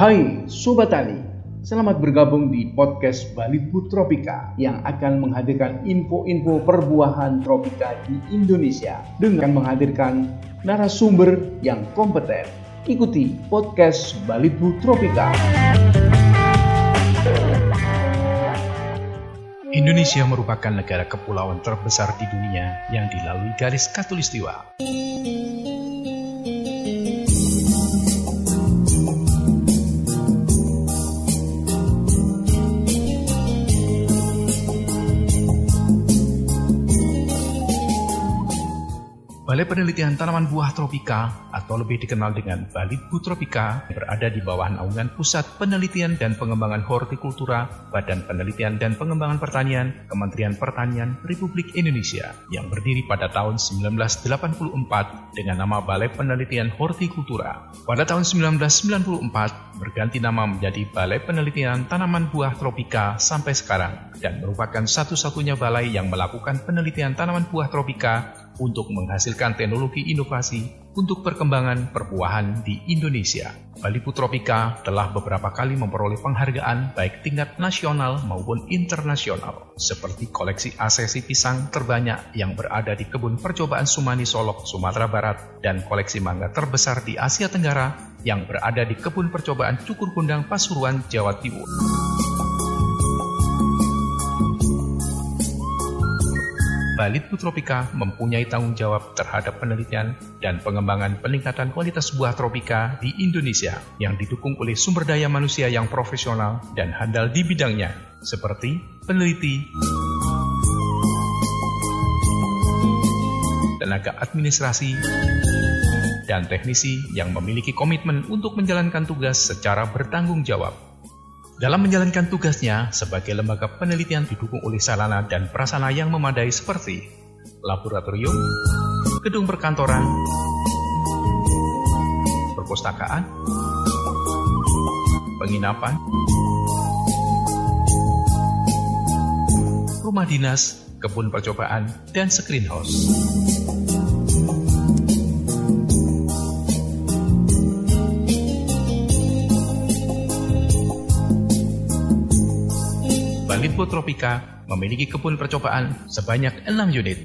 Hai Sobat Tani, selamat bergabung di podcast Balitbu Tropika yang akan menghadirkan info-info perbuahan tropika di Indonesia dengan menghadirkan narasumber yang kompeten. Ikuti podcast Balitbu Tropika. Indonesia merupakan negara kepulauan terbesar di dunia yang dilalui garis katulistiwa. Balai Penelitian Tanaman Buah Tropika atau lebih dikenal dengan Balitbu Tropika berada di bawah naungan Pusat Penelitian dan Pengembangan Hortikultura Badan Penelitian dan Pengembangan Pertanian Kementerian Pertanian Republik Indonesia yang berdiri pada tahun 1984 dengan nama Balai Penelitian Hortikultura. Pada tahun 1994 berganti nama menjadi Balai Penelitian Tanaman Buah Tropika sampai sekarang dan merupakan satu-satunya balai yang melakukan penelitian tanaman buah tropika untuk menghasilkan teknologi inovasi untuk perkembangan perbuahan di Indonesia. Bali Putropika telah beberapa kali memperoleh penghargaan baik tingkat nasional maupun internasional, seperti koleksi asesi pisang terbanyak yang berada di kebun percobaan Sumani Solok, Sumatera Barat, dan koleksi mangga terbesar di Asia Tenggara yang berada di kebun percobaan Cukur Kundang Pasuruan, Jawa Timur. Balit Tropika mempunyai tanggung jawab terhadap penelitian dan pengembangan peningkatan kualitas buah tropika di Indonesia yang didukung oleh sumber daya manusia yang profesional dan handal di bidangnya, seperti peneliti, tenaga administrasi, dan teknisi yang memiliki komitmen untuk menjalankan tugas secara bertanggung jawab. Dalam menjalankan tugasnya sebagai lembaga penelitian didukung oleh sarana dan prasarana yang memadai seperti laboratorium, gedung perkantoran, perpustakaan, penginapan, rumah dinas, kebun percobaan, dan screenhouse. Litbo Tropika memiliki kebun percobaan sebanyak 6 unit.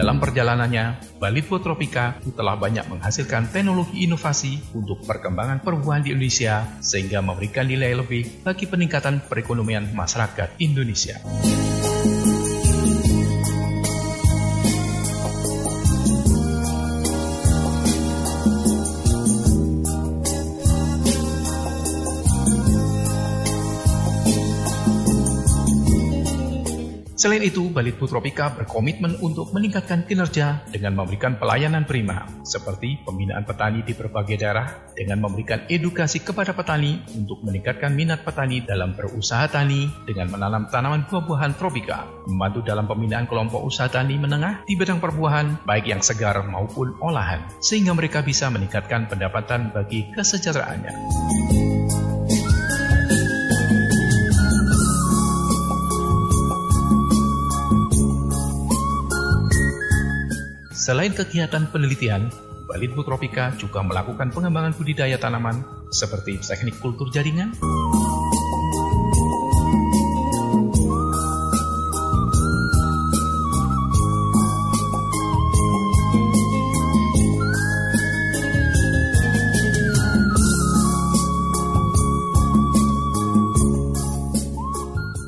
Dalam perjalanannya, Balitbo Tropika telah banyak menghasilkan teknologi inovasi untuk perkembangan perbuahan di Indonesia sehingga memberikan nilai lebih bagi peningkatan perekonomian masyarakat Indonesia. Selain itu, Balitbu Tropika berkomitmen untuk meningkatkan kinerja dengan memberikan pelayanan prima, seperti pembinaan petani di berbagai daerah dengan memberikan edukasi kepada petani untuk meningkatkan minat petani dalam berusaha tani dengan menanam tanaman buah-buahan tropika, membantu dalam pembinaan kelompok usaha tani menengah di bidang perbuahan, baik yang segar maupun olahan, sehingga mereka bisa meningkatkan pendapatan bagi kesejahteraannya. Selain kegiatan penelitian, Balitbu Tropika juga melakukan pengembangan budidaya tanaman seperti teknik kultur jaringan,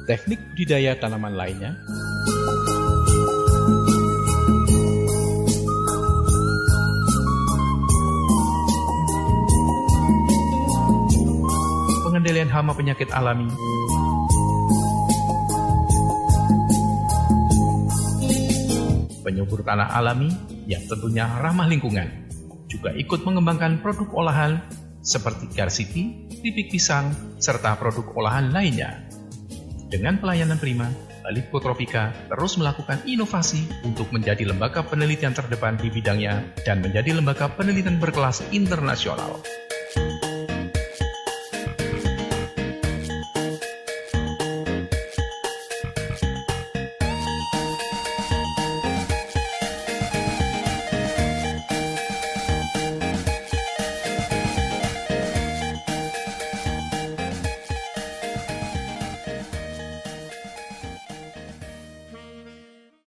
teknik budidaya tanaman lainnya, hama penyakit alami. Penyubur tanah alami yang tentunya ramah lingkungan. Juga ikut mengembangkan produk olahan seperti karsiti, pipik pisang, serta produk olahan lainnya. Dengan pelayanan prima, Balitko Tropika terus melakukan inovasi untuk menjadi lembaga penelitian terdepan di bidangnya dan menjadi lembaga penelitian berkelas internasional.